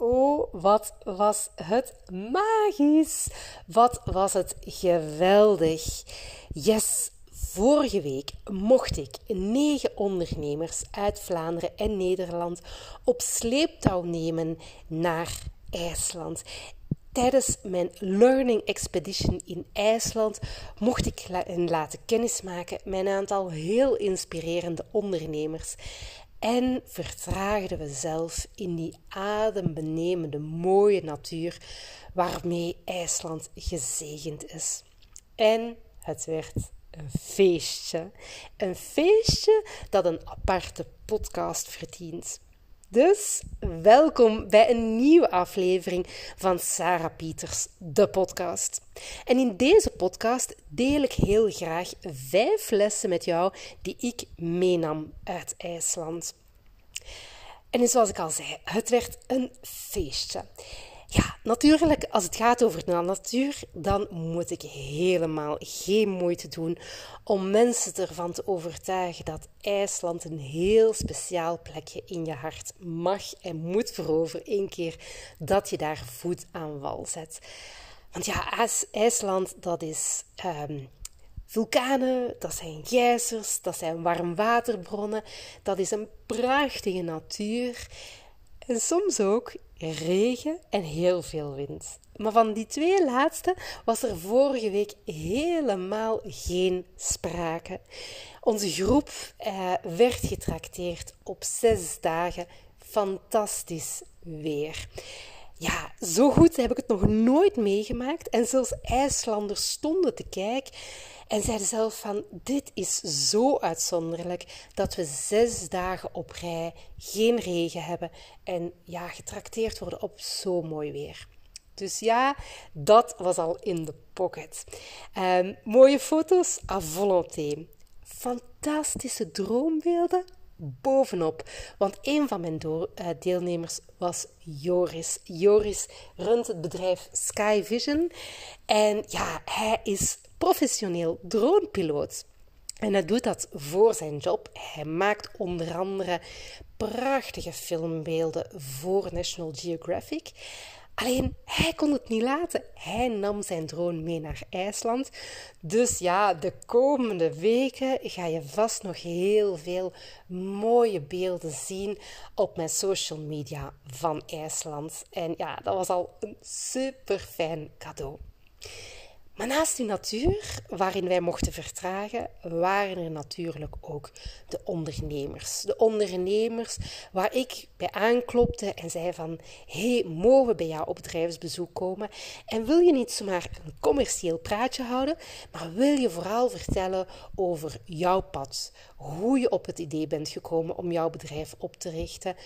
oh, wat was het magisch! Wat was het geweldig! Yes, vorige week mocht ik negen ondernemers uit Vlaanderen en Nederland op sleeptouw nemen naar IJsland. Tijdens mijn Learning Expedition in IJsland mocht ik laten kennismaken met een aantal heel inspirerende ondernemers. En vertraagden we zelf in die adembenemende mooie natuur waarmee IJsland gezegend is. En het werd een feestje. Een feestje dat een aparte podcast verdient. Dus welkom bij een nieuwe aflevering van Sarah Pieters, de podcast. En in deze podcast deel ik heel graag vijf lessen met jou die ik meenam uit IJsland. En zoals ik al zei, het werd een feestje. Ja, natuurlijk, als het gaat over de natuur, dan moet ik helemaal geen moeite doen om mensen ervan te overtuigen dat IJsland een heel speciaal plekje in je hart mag en moet veroveren, één keer dat je daar voet aan wal zet. Want ja, IJsland, dat is um, vulkanen, dat zijn gijzers, dat zijn warmwaterbronnen, dat is een prachtige natuur. En soms ook regen en heel veel wind. Maar van die twee laatste was er vorige week helemaal geen sprake. Onze groep eh, werd getrakteerd op zes dagen fantastisch weer. Ja, zo goed heb ik het nog nooit meegemaakt. En zelfs IJslanders stonden te kijken en zeiden zelf van, dit is zo uitzonderlijk dat we zes dagen op rij geen regen hebben en ja, getrakteerd worden op zo mooi weer. Dus ja, dat was al in de pocket. Um, mooie foto's à volonté. Fantastische droombeelden bovenop. Want een van mijn eh, deelnemers was Joris. Joris runt het bedrijf Sky Vision. En ja, hij is professioneel dronepiloot. En hij doet dat voor zijn job. Hij maakt onder andere prachtige filmbeelden voor National Geographic. Alleen hij kon het niet laten. Hij nam zijn drone mee naar IJsland. Dus ja, de komende weken ga je vast nog heel veel mooie beelden zien op mijn social media van IJsland. En ja, dat was al een super fijn cadeau. Maar naast die natuur, waarin wij mochten vertragen, waren er natuurlijk ook de ondernemers. De ondernemers waar ik bij aanklopte en zei van, hey, mogen we bij jou op bedrijfsbezoek komen? En wil je niet zomaar een commercieel praatje houden, maar wil je vooral vertellen over jouw pad, hoe je op het idee bent gekomen om jouw bedrijf op te richten,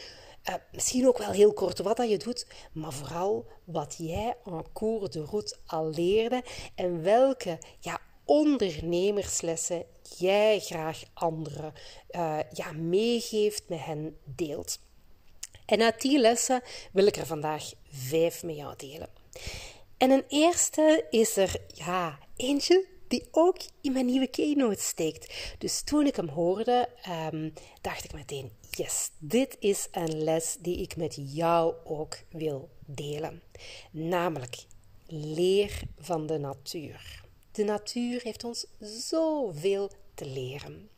uh, misschien ook wel heel kort wat dat je doet, maar vooral wat jij en cours de route al leerde en welke ja, ondernemerslessen jij graag anderen uh, ja, meegeeft, met hen deelt. En uit die lessen wil ik er vandaag vijf met jou delen. En een eerste is er ja, eentje die ook in mijn nieuwe keynote steekt. Dus toen ik hem hoorde, um, dacht ik meteen: yes, dit is een les die ik met jou ook wil delen. Namelijk, leer van de natuur. De natuur heeft ons zoveel te leren.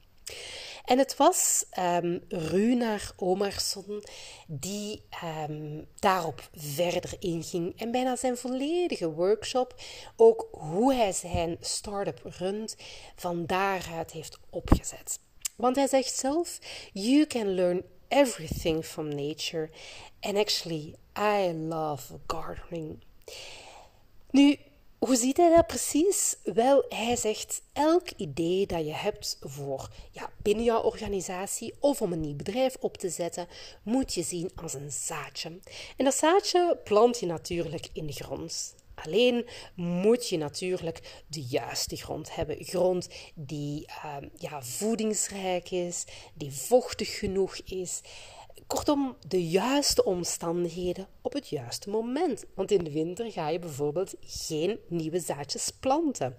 En het was um, Runar Omarsson die um, daarop verder inging en bijna zijn volledige workshop, ook hoe hij zijn start-up runt, van daaruit heeft opgezet. Want hij zegt zelf: You can learn everything from nature. And actually, I love gardening. Nu, hoe ziet hij dat precies? Wel, hij zegt: elk idee dat je hebt voor ja, binnen jouw organisatie of om een nieuw bedrijf op te zetten, moet je zien als een zaadje. En dat zaadje plant je natuurlijk in de grond. Alleen moet je natuurlijk de juiste grond hebben. Grond die uh, ja, voedingsrijk is, die vochtig genoeg is. Kortom, de juiste omstandigheden op het juiste moment. Want in de winter ga je bijvoorbeeld geen nieuwe zaadjes planten.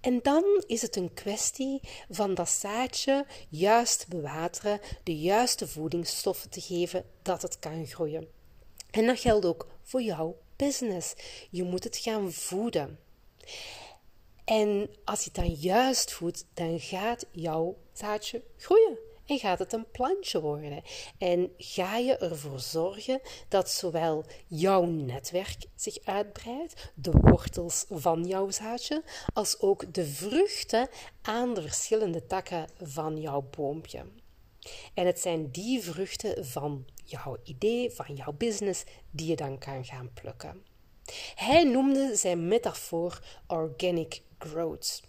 En dan is het een kwestie van dat zaadje juist bewateren, de juiste voedingsstoffen te geven dat het kan groeien. En dat geldt ook voor jouw business. Je moet het gaan voeden. En als je het dan juist voedt, dan gaat jouw zaadje groeien. Gaat het een plantje worden. En ga je ervoor zorgen dat zowel jouw netwerk zich uitbreidt, de wortels van jouw zaadje, als ook de vruchten aan de verschillende takken van jouw boompje. En het zijn die vruchten van jouw idee, van jouw business, die je dan kan gaan plukken. Hij noemde zijn metafoor organic growth.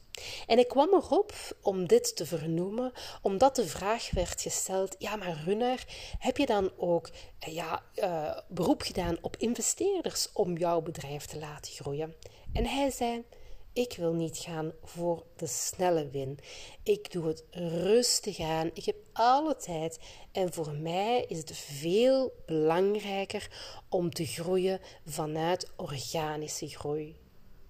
En ik kwam erop om dit te vernoemen, omdat de vraag werd gesteld: ja, maar Runner, heb je dan ook eh, ja, uh, beroep gedaan op investeerders om jouw bedrijf te laten groeien? En hij zei: ik wil niet gaan voor de snelle win. Ik doe het rustig aan. Ik heb alle tijd. En voor mij is het veel belangrijker om te groeien vanuit organische groei.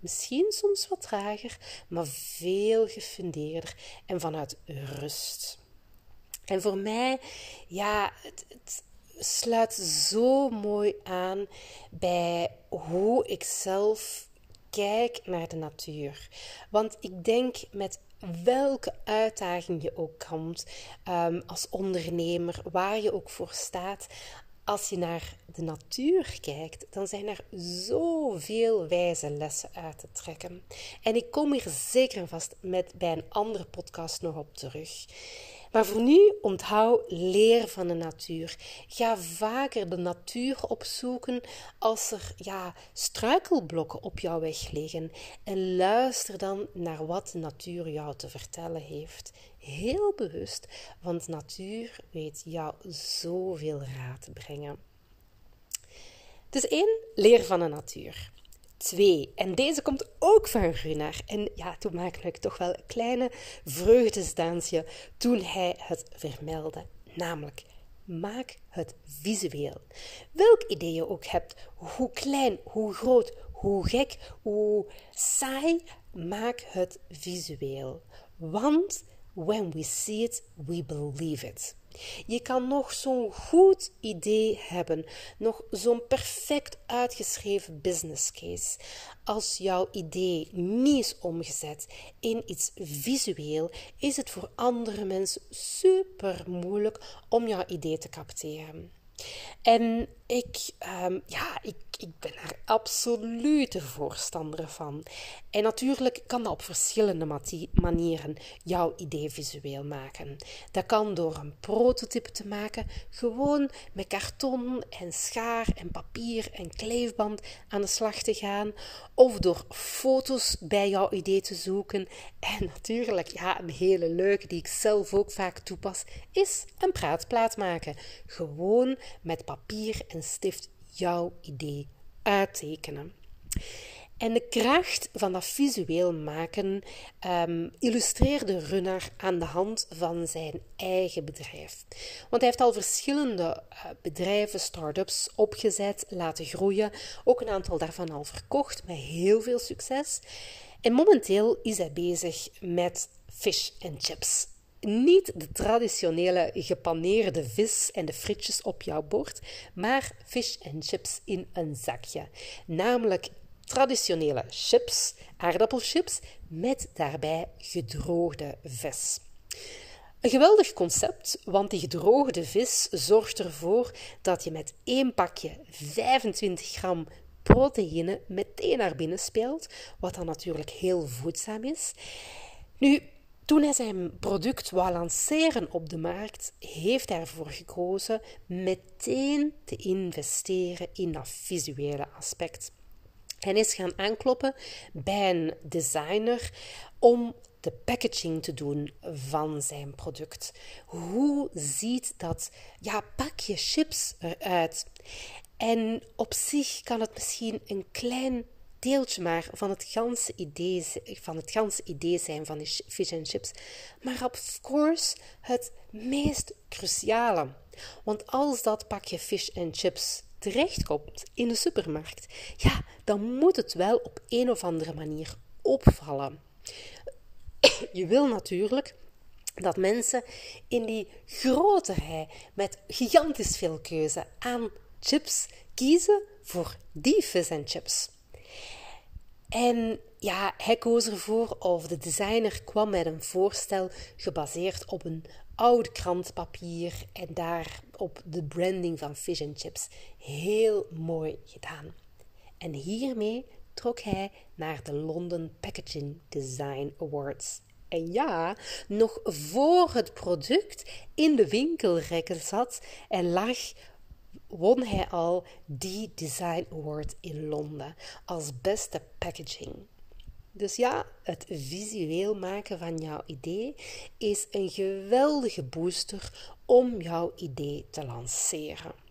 Misschien soms wat trager, maar veel gefundeerder en vanuit rust. En voor mij, ja, het, het sluit zo mooi aan bij hoe ik zelf kijk naar de natuur. Want ik denk met welke uitdaging je ook komt um, als ondernemer, waar je ook voor staat, als je naar de natuur kijkt, dan zijn er zoveel wijze lessen uit te trekken. En ik kom hier zeker en vast met bij een andere podcast nog op terug. Maar voor nu onthoud leer van de natuur. Ga vaker de natuur opzoeken als er ja, struikelblokken op jouw weg liggen. En luister dan naar wat de natuur jou te vertellen heeft. Heel bewust, want natuur weet jou zoveel raad te brengen. Dus één, leer van de natuur. 2. En deze komt ook van Runar. En ja, toen maakte ik toch wel een kleine vreugdesdansje toen hij het vermeldde. Namelijk, maak het visueel. Welk idee je ook hebt, hoe klein, hoe groot, hoe gek, hoe saai, maak het visueel. Want when we see it, we believe it. Je kan nog zo'n goed idee hebben, nog zo'n perfect uitgeschreven business case. Als jouw idee niet is omgezet in iets visueel, is het voor andere mensen super moeilijk om jouw idee te capteren. En ik, um, ja, ik, ik ben er absoluut voorstander van. En natuurlijk kan dat op verschillende manieren jouw idee visueel maken. Dat kan door een prototype te maken, gewoon met karton en schaar en papier en kleefband aan de slag te gaan, of door foto's bij jouw idee te zoeken. En natuurlijk, ja, een hele leuke die ik zelf ook vaak toepas, is een praatplaat maken. Gewoon met papier en stift jouw idee uittekenen. En de kracht van dat visueel maken um, illustreerde Runner aan de hand van zijn eigen bedrijf. Want hij heeft al verschillende uh, bedrijven, start-ups opgezet, laten groeien. Ook een aantal daarvan al verkocht met heel veel succes. En momenteel is hij bezig met fish and chips niet de traditionele gepaneerde vis en de frietjes op jouw bord, maar fish and chips in een zakje. Namelijk traditionele chips, aardappelchips, met daarbij gedroogde vis. Een geweldig concept, want die gedroogde vis zorgt ervoor dat je met één pakje 25 gram proteïne meteen naar binnen speelt, wat dan natuurlijk heel voedzaam is. Nu, toen hij zijn product wou lanceren op de markt, heeft hij ervoor gekozen meteen te investeren in dat visuele aspect. Hij is gaan aankloppen bij een designer om de packaging te doen van zijn product. Hoe ziet dat ja, pakje chips eruit? En op zich kan het misschien een klein deeltje maar van het ganse idee, van het ganse idee zijn van die fish and chips. Maar of course het meest cruciale. Want als dat pakje fish and chips terechtkomt in de supermarkt, ja, dan moet het wel op een of andere manier opvallen. Je wil natuurlijk dat mensen in die grote rij met gigantisch veel keuze aan chips kiezen voor die vis en chips. En ja, hij koos ervoor, of de designer kwam met een voorstel gebaseerd op een oud krantpapier en daarop de branding van fish and chips. Heel mooi gedaan. En hiermee trok hij naar de London Packaging Design Awards. En ja, nog voor het product in de winkelrekken zat en lag, won hij al die Design Award in Londen als beste packaging. Dus ja, het visueel maken van jouw idee is een geweldige booster om jouw idee te lanceren.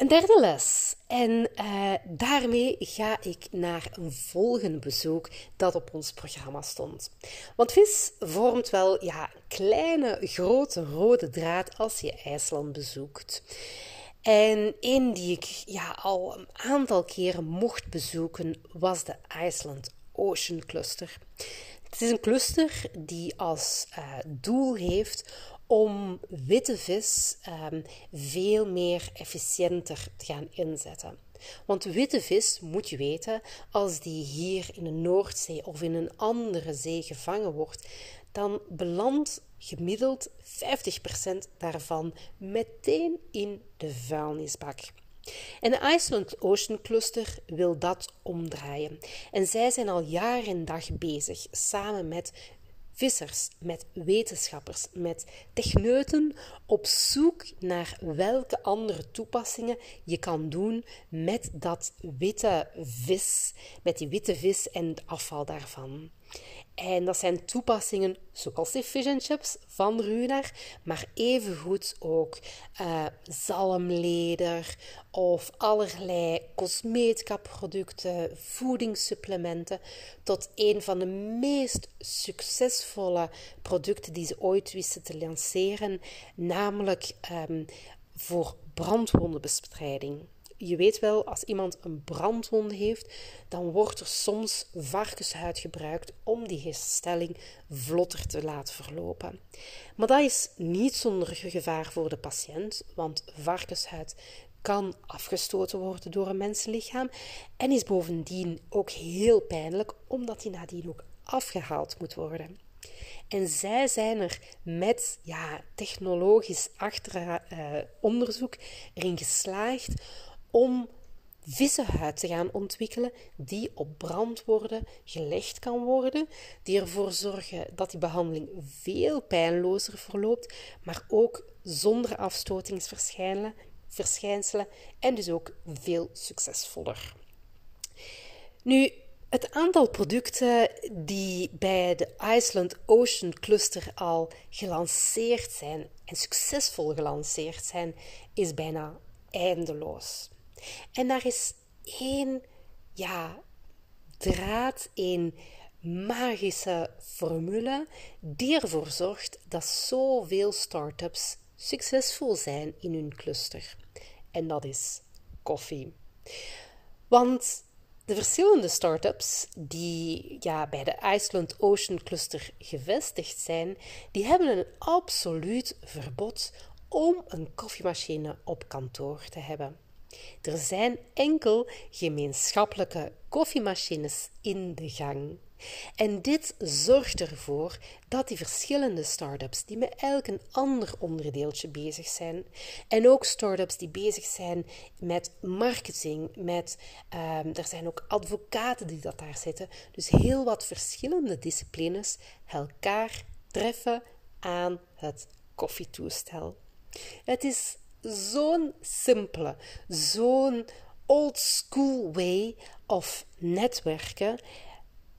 Een derde les. En uh, daarmee ga ik naar een volgende bezoek dat op ons programma stond. Want vis vormt wel ja, een kleine, grote rode draad als je IJsland bezoekt. En een die ik ja, al een aantal keren mocht bezoeken was de Iceland Ocean Cluster. Het is een cluster die als uh, doel heeft om witte vis um, veel meer efficiënter te gaan inzetten. Want witte vis, moet je weten, als die hier in de Noordzee of in een andere zee gevangen wordt, dan belandt gemiddeld 50% daarvan meteen in de vuilnisbak. En de Iceland Ocean Cluster wil dat omdraaien. En zij zijn al jaar en dag bezig, samen met vissers, met wetenschappers, met techneuten op zoek naar welke andere toepassingen je kan doen met dat witte vis, met die witte vis en het afval daarvan. En dat zijn toepassingen zoals de fish and chips van Runar, maar evengoed ook uh, zalmleder of allerlei cosmetica-producten, voedingssupplementen, tot een van de meest succesvolle producten die ze ooit wisten te lanceren, namelijk um, voor brandwondenbestrijding je weet wel, als iemand een brandwonde heeft, dan wordt er soms varkenshuid gebruikt om die herstelling vlotter te laten verlopen. Maar dat is niet zonder gevaar voor de patiënt, want varkenshuid kan afgestoten worden door een mensenlichaam en is bovendien ook heel pijnlijk, omdat die nadien ook afgehaald moet worden. En zij zijn er met ja, technologisch achter, uh, onderzoek erin geslaagd om vissenhuid te gaan ontwikkelen die op brandwonden gelegd kan worden, die ervoor zorgen dat die behandeling veel pijnlozer verloopt, maar ook zonder afstotingsverschijnselen en dus ook veel succesvoller. Nu, het aantal producten die bij de Iceland Ocean Cluster al gelanceerd zijn en succesvol gelanceerd zijn, is bijna eindeloos. En daar is één ja, draad, één magische formule die ervoor zorgt dat zoveel start-ups succesvol zijn in hun cluster. En dat is koffie. Want de verschillende start-ups die ja, bij de Iceland Ocean Cluster gevestigd zijn, die hebben een absoluut verbod om een koffiemachine op kantoor te hebben. Er zijn enkel gemeenschappelijke koffiemachines in de gang. En dit zorgt ervoor dat die verschillende start-ups die met elk een ander onderdeeltje bezig zijn, en ook start-ups die bezig zijn met marketing, met, um, er zijn ook advocaten die dat daar zitten, dus heel wat verschillende disciplines elkaar treffen aan het koffietoestel. Het is zo'n simpele, zo'n old school way of netwerken.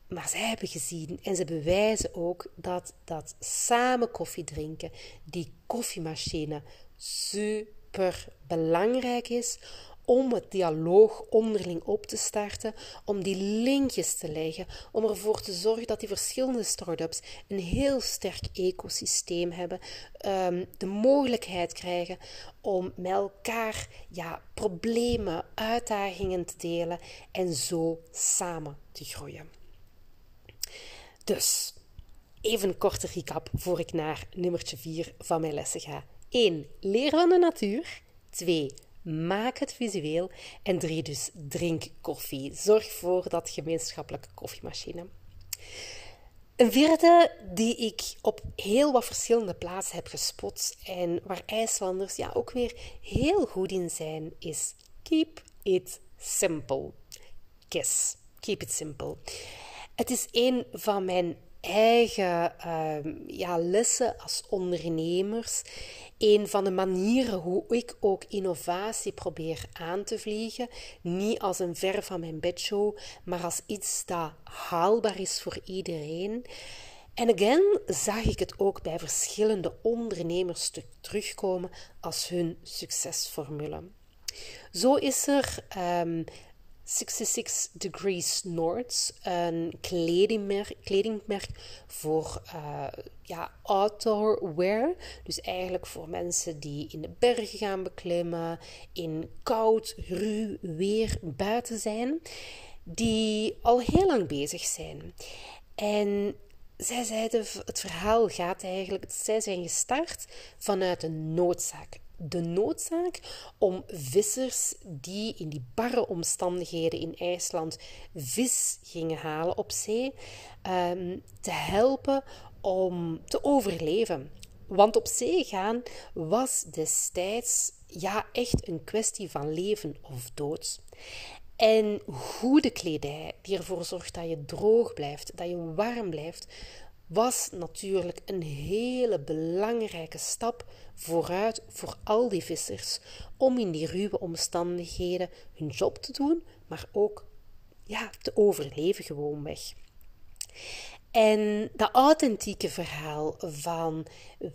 Maar zij hebben gezien en ze bewijzen ook dat dat samen koffie drinken, die koffiemachine, super belangrijk is om het dialoog onderling op te starten, om die linkjes te leggen, om ervoor te zorgen dat die verschillende start-ups een heel sterk ecosysteem hebben, um, de mogelijkheid krijgen om met elkaar ja, problemen, uitdagingen te delen en zo samen te groeien. Dus, even een korte recap voor ik naar nummertje 4 van mijn lessen ga. 1. Leer van de natuur. 2 Maak het visueel. En drie, dus drink koffie. Zorg voor dat gemeenschappelijke koffiemachine. Een vierde die ik op heel wat verschillende plaatsen heb gespot en waar IJslanders ja ook weer heel goed in zijn, is keep it simple. Yes, keep it simple. Het is een van mijn eigen uh, ja, lessen als ondernemers. Een van de manieren hoe ik ook innovatie probeer aan te vliegen. Niet als een ver van mijn bedshow, maar als iets dat haalbaar is voor iedereen. En again zag ik het ook bij verschillende ondernemers terugkomen als hun succesformule. Zo is er um, 66 Degrees North, een kledingmerk, kledingmerk voor uh, ja, outdoor wear. Dus eigenlijk voor mensen die in de bergen gaan beklimmen, in koud, ruw weer buiten zijn, die al heel lang bezig zijn. En zij zeiden, het verhaal gaat eigenlijk, zij zijn gestart vanuit een noodzaak de noodzaak om vissers die in die barre omstandigheden in IJsland vis gingen halen op zee, ehm, te helpen om te overleven. Want op zee gaan was destijds ja, echt een kwestie van leven of dood. En goede kledij die ervoor zorgt dat je droog blijft, dat je warm blijft, was natuurlijk een hele belangrijke stap vooruit voor al die vissers om in die ruwe omstandigheden hun job te doen, maar ook ja, te overleven gewoonweg. En dat authentieke verhaal van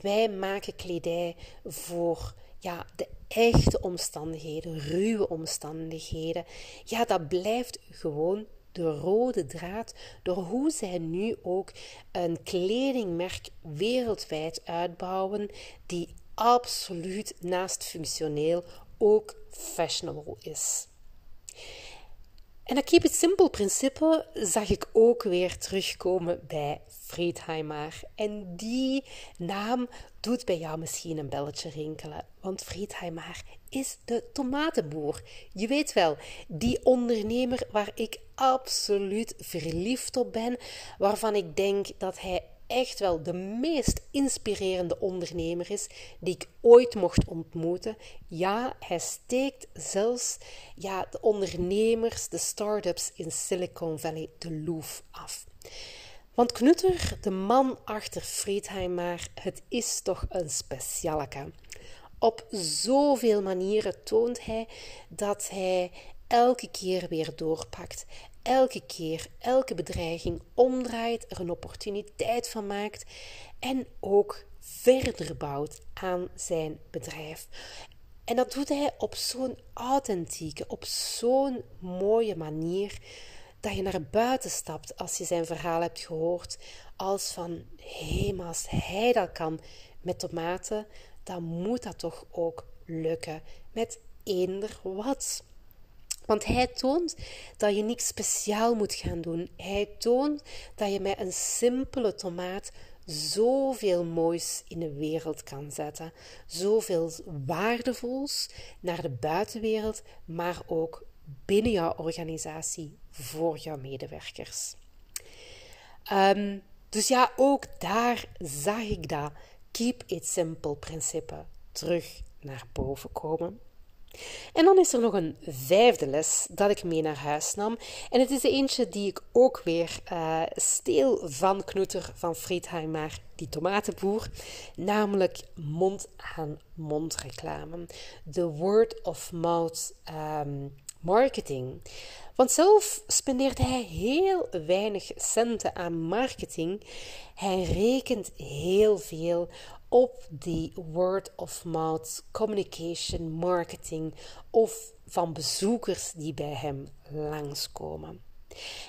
wij maken kledij voor ja, de echte omstandigheden, ruwe omstandigheden, ja, dat blijft gewoon de rode draad door hoe zij nu ook een kledingmerk wereldwijd uitbouwen die absoluut naast functioneel ook fashionable is. En dat keep it simple principe zag ik ook weer terugkomen bij Friedheimer. En die naam doet bij jou misschien een belletje rinkelen, want Friedheimer is de tomatenboer. Je weet wel, die ondernemer waar ik absoluut verliefd op ben, waarvan ik denk dat hij echt wel de meest inspirerende ondernemer is die ik ooit mocht ontmoeten. Ja, hij steekt zelfs ja, de ondernemers, de start-ups in Silicon Valley de loef af. Want Knutter, de man achter Friedheimer, het is toch een specialeke. Op zoveel manieren toont hij dat hij elke keer weer doorpakt. Elke keer, elke bedreiging omdraait, er een opportuniteit van maakt en ook verder bouwt aan zijn bedrijf. En dat doet hij op zo'n authentieke, op zo'n mooie manier dat je naar buiten stapt als je zijn verhaal hebt gehoord, als van hé, als hij dat kan met tomaten, dan moet dat toch ook lukken met eender wat. Want hij toont dat je niks speciaal moet gaan doen. Hij toont dat je met een simpele tomaat zoveel moois in de wereld kan zetten. Zoveel waardevols naar de buitenwereld, maar ook binnen jouw organisatie voor jouw medewerkers. Um, dus ja, ook daar zag ik dat keep it simple principe terug naar boven komen. En dan is er nog een vijfde les dat ik mee naar huis nam. En het is de eentje die ik ook weer uh, steel van Knoeter van Friedheimer, die tomatenboer. Namelijk mond-aan-mond reclame. De word of mouth um, marketing. Want zelf spendeert hij heel weinig centen aan marketing. Hij rekent heel veel op die word of mouth communication marketing of van bezoekers die bij hem langskomen.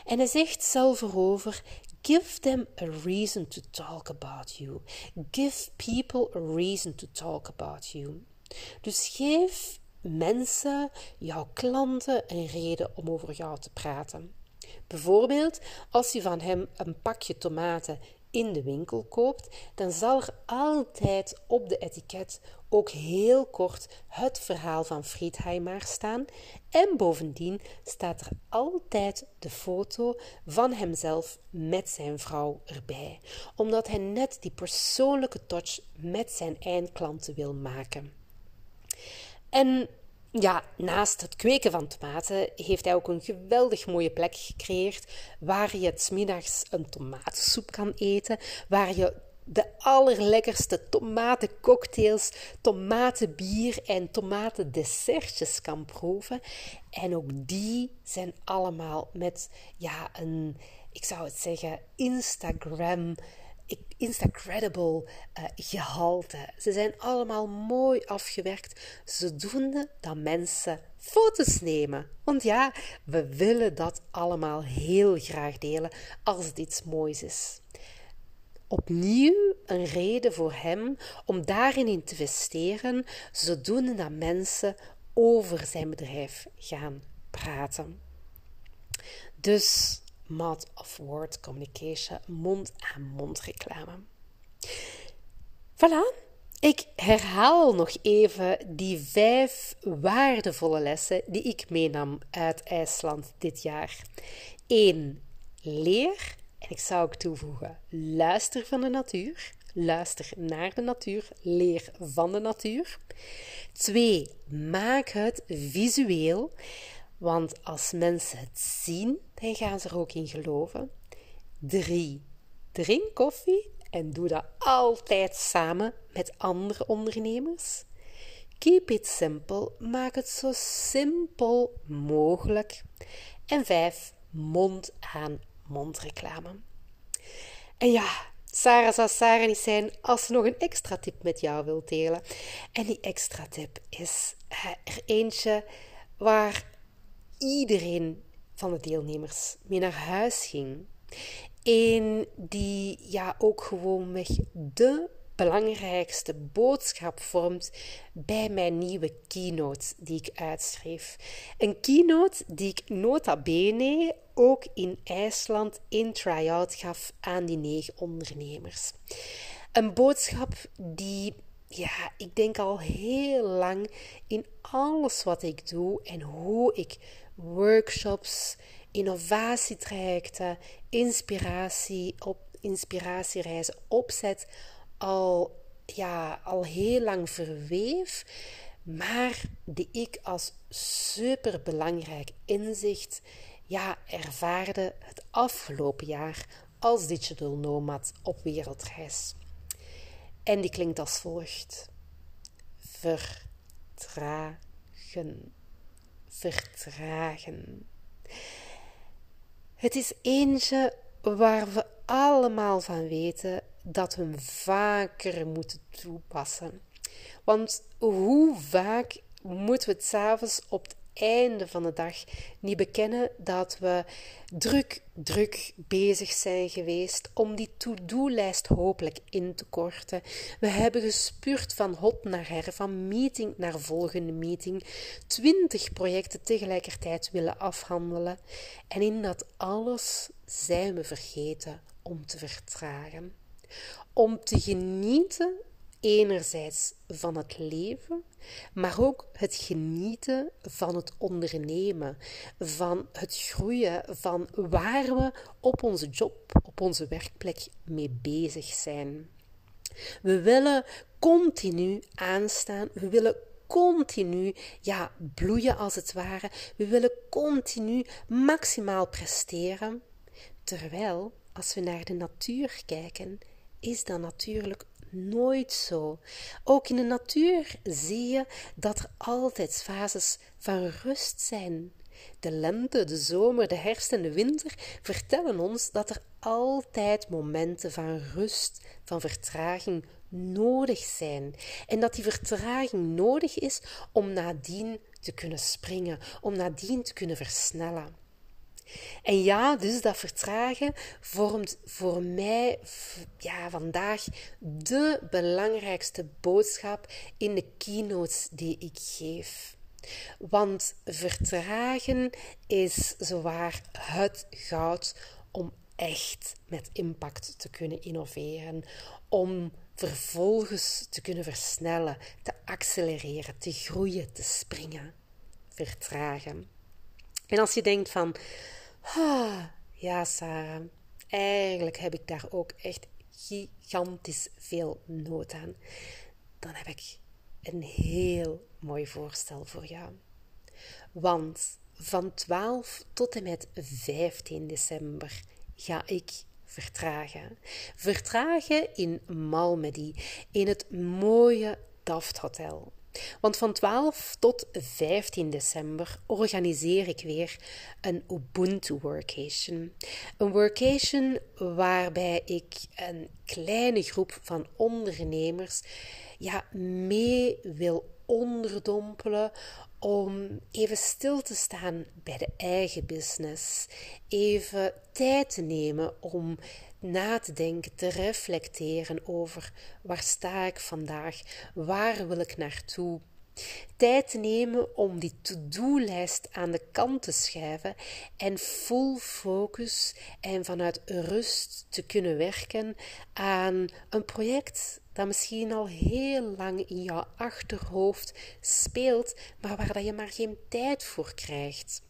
En hij zegt zelf erover: Give them a reason to talk about you. Give people a reason to talk about you. Dus geef mensen, jouw klanten, een reden om over jou te praten. Bijvoorbeeld als je van hem een pakje tomaten in de winkel koopt, dan zal er altijd op de etiket ook heel kort het verhaal van Friedheimer staan. En bovendien staat er altijd de foto van hemzelf met zijn vrouw erbij, omdat hij net die persoonlijke touch met zijn eindklanten wil maken. En ja, naast het kweken van tomaten heeft hij ook een geweldig mooie plek gecreëerd waar je het middags een tomatensoep kan eten, waar je de allerlekkerste tomatencocktails, tomatenbier en tomatendessertjes kan proeven. En ook die zijn allemaal met ja, een, ik zou het zeggen, Instagram Instacredible uh, gehalte. Ze zijn allemaal mooi afgewerkt, zodoende dat mensen foto's nemen. Want ja, we willen dat allemaal heel graag delen als het iets moois is. Opnieuw een reden voor hem om daarin in te investeren, zodoende dat mensen over zijn bedrijf gaan praten. Dus Mouth of Word Communication, mond-aan-mond reclame. Voilà, ik herhaal nog even die vijf waardevolle lessen die ik meenam uit IJsland dit jaar. 1. Leer, en ik zou ook toevoegen, luister van de natuur. Luister naar de natuur, leer van de natuur. 2. Maak het visueel. Want als mensen het zien, dan gaan ze er ook in geloven. 3. Drink koffie en doe dat altijd samen met andere ondernemers. Keep it simple, maak het zo simpel mogelijk. En 5. Mond aan mond reclame. En ja, Sarah zou Sarah niet zijn als ze nog een extra tip met jou wil delen. En die extra tip is er eentje waar iedereen van de deelnemers mee naar huis ging. En die ja ook gewoonweg de belangrijkste boodschap vormt bij mijn nieuwe keynote die ik uitschreef. Een keynote die ik nota bene ook in IJsland in try-out gaf aan die negen ondernemers. Een boodschap die ja, ik denk al heel lang in alles wat ik doe en hoe ik workshops, innovatietrajecten, inspiratie op inspiratiereizen opzet al, ja, al heel lang verweef, maar die ik als super belangrijk inzicht ja, ervaarde het afgelopen jaar als digital nomad op wereldreis. En die klinkt als volgt: vertragen vertragen. Het is eentje waar we allemaal van weten dat we hem vaker moeten toepassen. Want hoe vaak moeten we het s'avonds op einde van de dag niet bekennen dat we druk, druk bezig zijn geweest om die to-do-lijst hopelijk in te korten. We hebben gespuurd van hot naar her, van meeting naar volgende meeting, twintig projecten tegelijkertijd willen afhandelen. En in dat alles zijn we vergeten om te vertragen. Om te genieten enerzijds van het leven, maar ook het genieten van het ondernemen, van het groeien, van waar we op onze job, op onze werkplek mee bezig zijn. We willen continu aanstaan, we willen continu ja, bloeien als het ware, we willen continu maximaal presteren. Terwijl, als we naar de natuur kijken, is dat natuurlijk nooit zo. Ook in de natuur zie je dat er altijd fases van rust zijn. De lente, de zomer, de herfst en de winter vertellen ons dat er altijd momenten van rust, van vertraging nodig zijn. En dat die vertraging nodig is om nadien te kunnen springen, om nadien te kunnen versnellen. En ja, dus dat vertragen vormt voor mij ja, vandaag de belangrijkste boodschap in de keynotes die ik geef. Want vertragen is zowaar het goud om echt met impact te kunnen innoveren, om vervolgens te kunnen versnellen, te accelereren, te groeien, te springen, vertragen. En als je denkt van, ja Sarah, eigenlijk heb ik daar ook echt gigantisch veel nood aan, dan heb ik een heel mooi voorstel voor jou. Want van 12 tot en met 15 december ga ik vertragen. Vertragen in Malmedy, in het mooie Daft Hotel. Want van 12 tot 15 december organiseer ik weer een Ubuntu Workation. Een workation waarbij ik een kleine groep van ondernemers ja, mee wil onderdompelen om even stil te staan bij de eigen business. Even tijd te nemen om na te denken, te reflecteren over waar sta ik vandaag, waar wil ik naartoe. Tijd nemen om die to-do-lijst aan de kant te schuiven en full focus en vanuit rust te kunnen werken aan een project dat misschien al heel lang in jouw achterhoofd speelt, maar waar dat je maar geen tijd voor krijgt.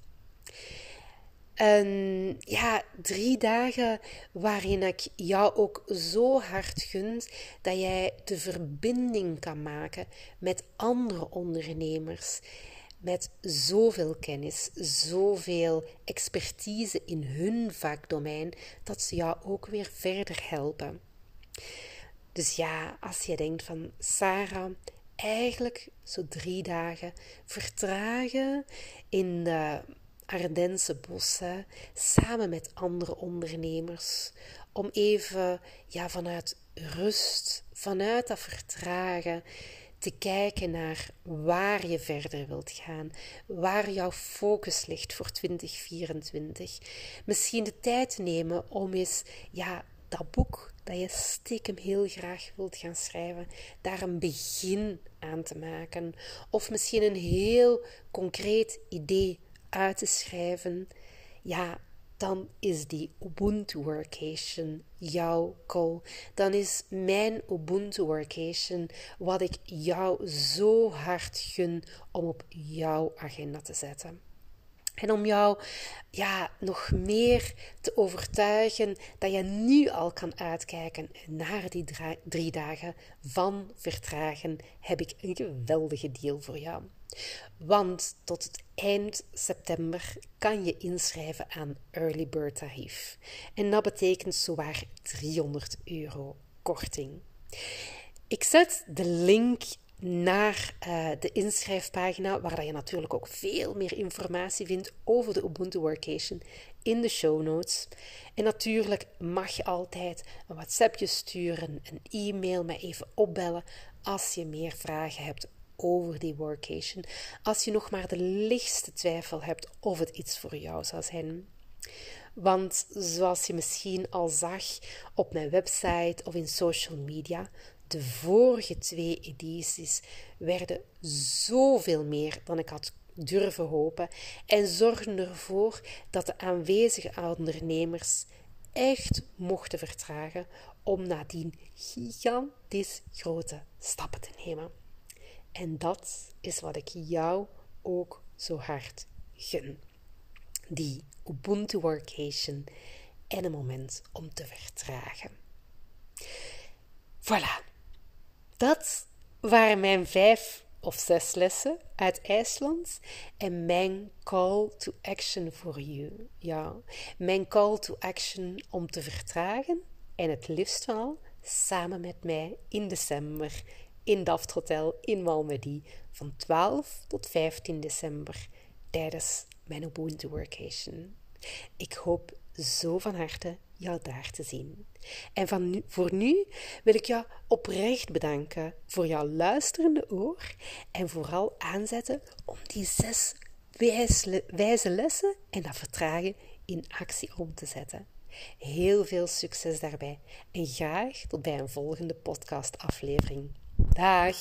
Ja, drie dagen waarin ik jou ook zo hard gun dat jij de verbinding kan maken met andere ondernemers. Met zoveel kennis, zoveel expertise in hun vakdomein, dat ze jou ook weer verder helpen. Dus ja, als je denkt van Sarah, eigenlijk zo drie dagen vertragen in de Ardense bossen samen met andere ondernemers om even ja, vanuit rust, vanuit dat vertragen te kijken naar waar je verder wilt gaan, waar jouw focus ligt voor 2024. Misschien de tijd nemen om eens ja, dat boek dat je stiekem heel graag wilt gaan schrijven, daar een begin aan te maken. Of misschien een heel concreet idee uit te schrijven. Ja, dan is die Ubuntu Workation jouw call. Dan is mijn Ubuntu Workation wat ik jou zo hard gun om op jouw agenda te zetten. En om jou ja, nog meer te overtuigen dat je nu al kan uitkijken naar die drie dagen van vertragen, heb ik een geweldige deal voor jou. Want tot het eind september kan je inschrijven aan Early Bird tarief. En dat betekent zowaar 300 euro korting. Ik zet de link naar uh, de inschrijfpagina, waar je natuurlijk ook veel meer informatie vindt over de Ubuntu Workation in de show notes. En natuurlijk mag je altijd een WhatsAppje sturen, een e-mail, me even opbellen als je meer vragen hebt over die workation. Als je nog maar de lichtste twijfel hebt of het iets voor jou zou zijn. Want zoals je misschien al zag op mijn website of in social media, de vorige twee edities werden zoveel meer dan ik had durven hopen en zorgden ervoor dat de aanwezige ondernemers echt mochten vertragen om nadien gigantisch grote stappen te nemen. En dat is wat ik jou ook zo hard gun. Die Ubuntu Workation en een moment om te vertragen. Voilà. Dat waren mijn vijf of zes lessen uit IJsland en mijn call to action voor you. Ja, mijn call to action om te vertragen en het liefst van samen met mij in december in Daft Hotel in Malmedy van 12 tot 15 december tijdens mijn Ubuntu Workation. Ik hoop zo van harte jou daar te zien. En van voor nu wil ik jou oprecht bedanken voor jouw luisterende oor en vooral aanzetten om die zes wijze lessen en dat vertragen in actie om te zetten. Heel veel succes daarbij en graag tot bij een volgende podcastaflevering. Dag!